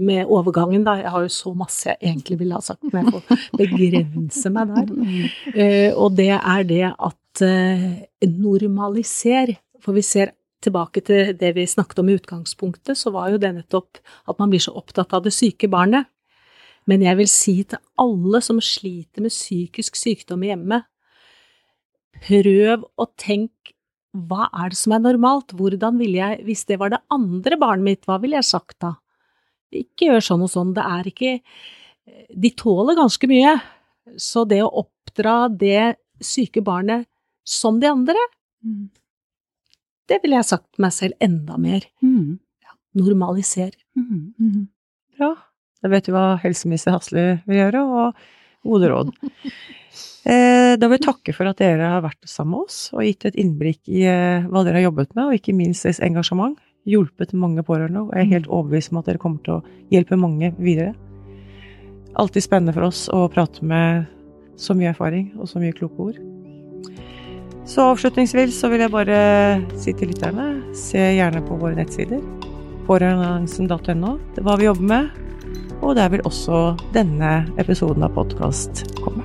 med overgangen, da Jeg har jo så masse jeg egentlig ville ha sagt, men jeg får begrense meg der. Og det er det at eh, normaliser, for vi ser tilbake til det vi snakket om i utgangspunktet, så var jo det nettopp at man blir så opptatt av det syke barnet. Men jeg vil si til alle som sliter med psykisk sykdom hjemme, prøv å tenke hva er det som er normalt, hvordan ville jeg, hvis det var det andre barnet mitt, hva ville jeg sagt da? Ikke gjør sånn og sånn, det er ikke De tåler ganske mye, så det å oppdra det syke barnet som de andre. Mm. Det ville jeg sagt meg selv enda mer. Mm. Ja, normalisere. Mm. mm. Bra. Da vet du hva helseminister Hasle vil gjøre, og gode råd. eh, da vil jeg takke for at dere har vært sammen med oss og gitt et innblikk i eh, hva dere har jobbet med, og ikke minst deres engasjement. Hjulpet mange pårørende, og jeg er helt overbevist om at dere kommer til å hjelpe mange videre. Alltid spennende for oss å prate med så mye erfaring og så mye kloke ord. Så avslutningsvis så vil jeg bare si til lytterne, se gjerne på våre nettsider. Pårørendeannonsen.no, det er hva vi jobber med. Og der vil også denne episoden av podkast komme.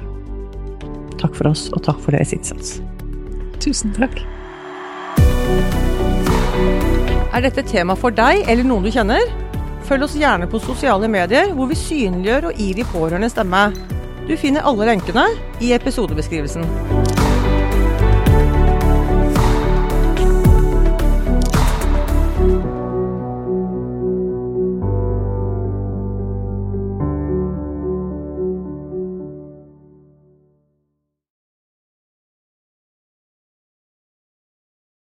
Takk for oss, og takk for deres innsats. Tusen takk. Er dette tema for deg eller noen du kjenner? Følg oss gjerne på sosiale medier, hvor vi synliggjør og gir de pårørende stemme. Du finner alle lenkene i episodebeskrivelsen.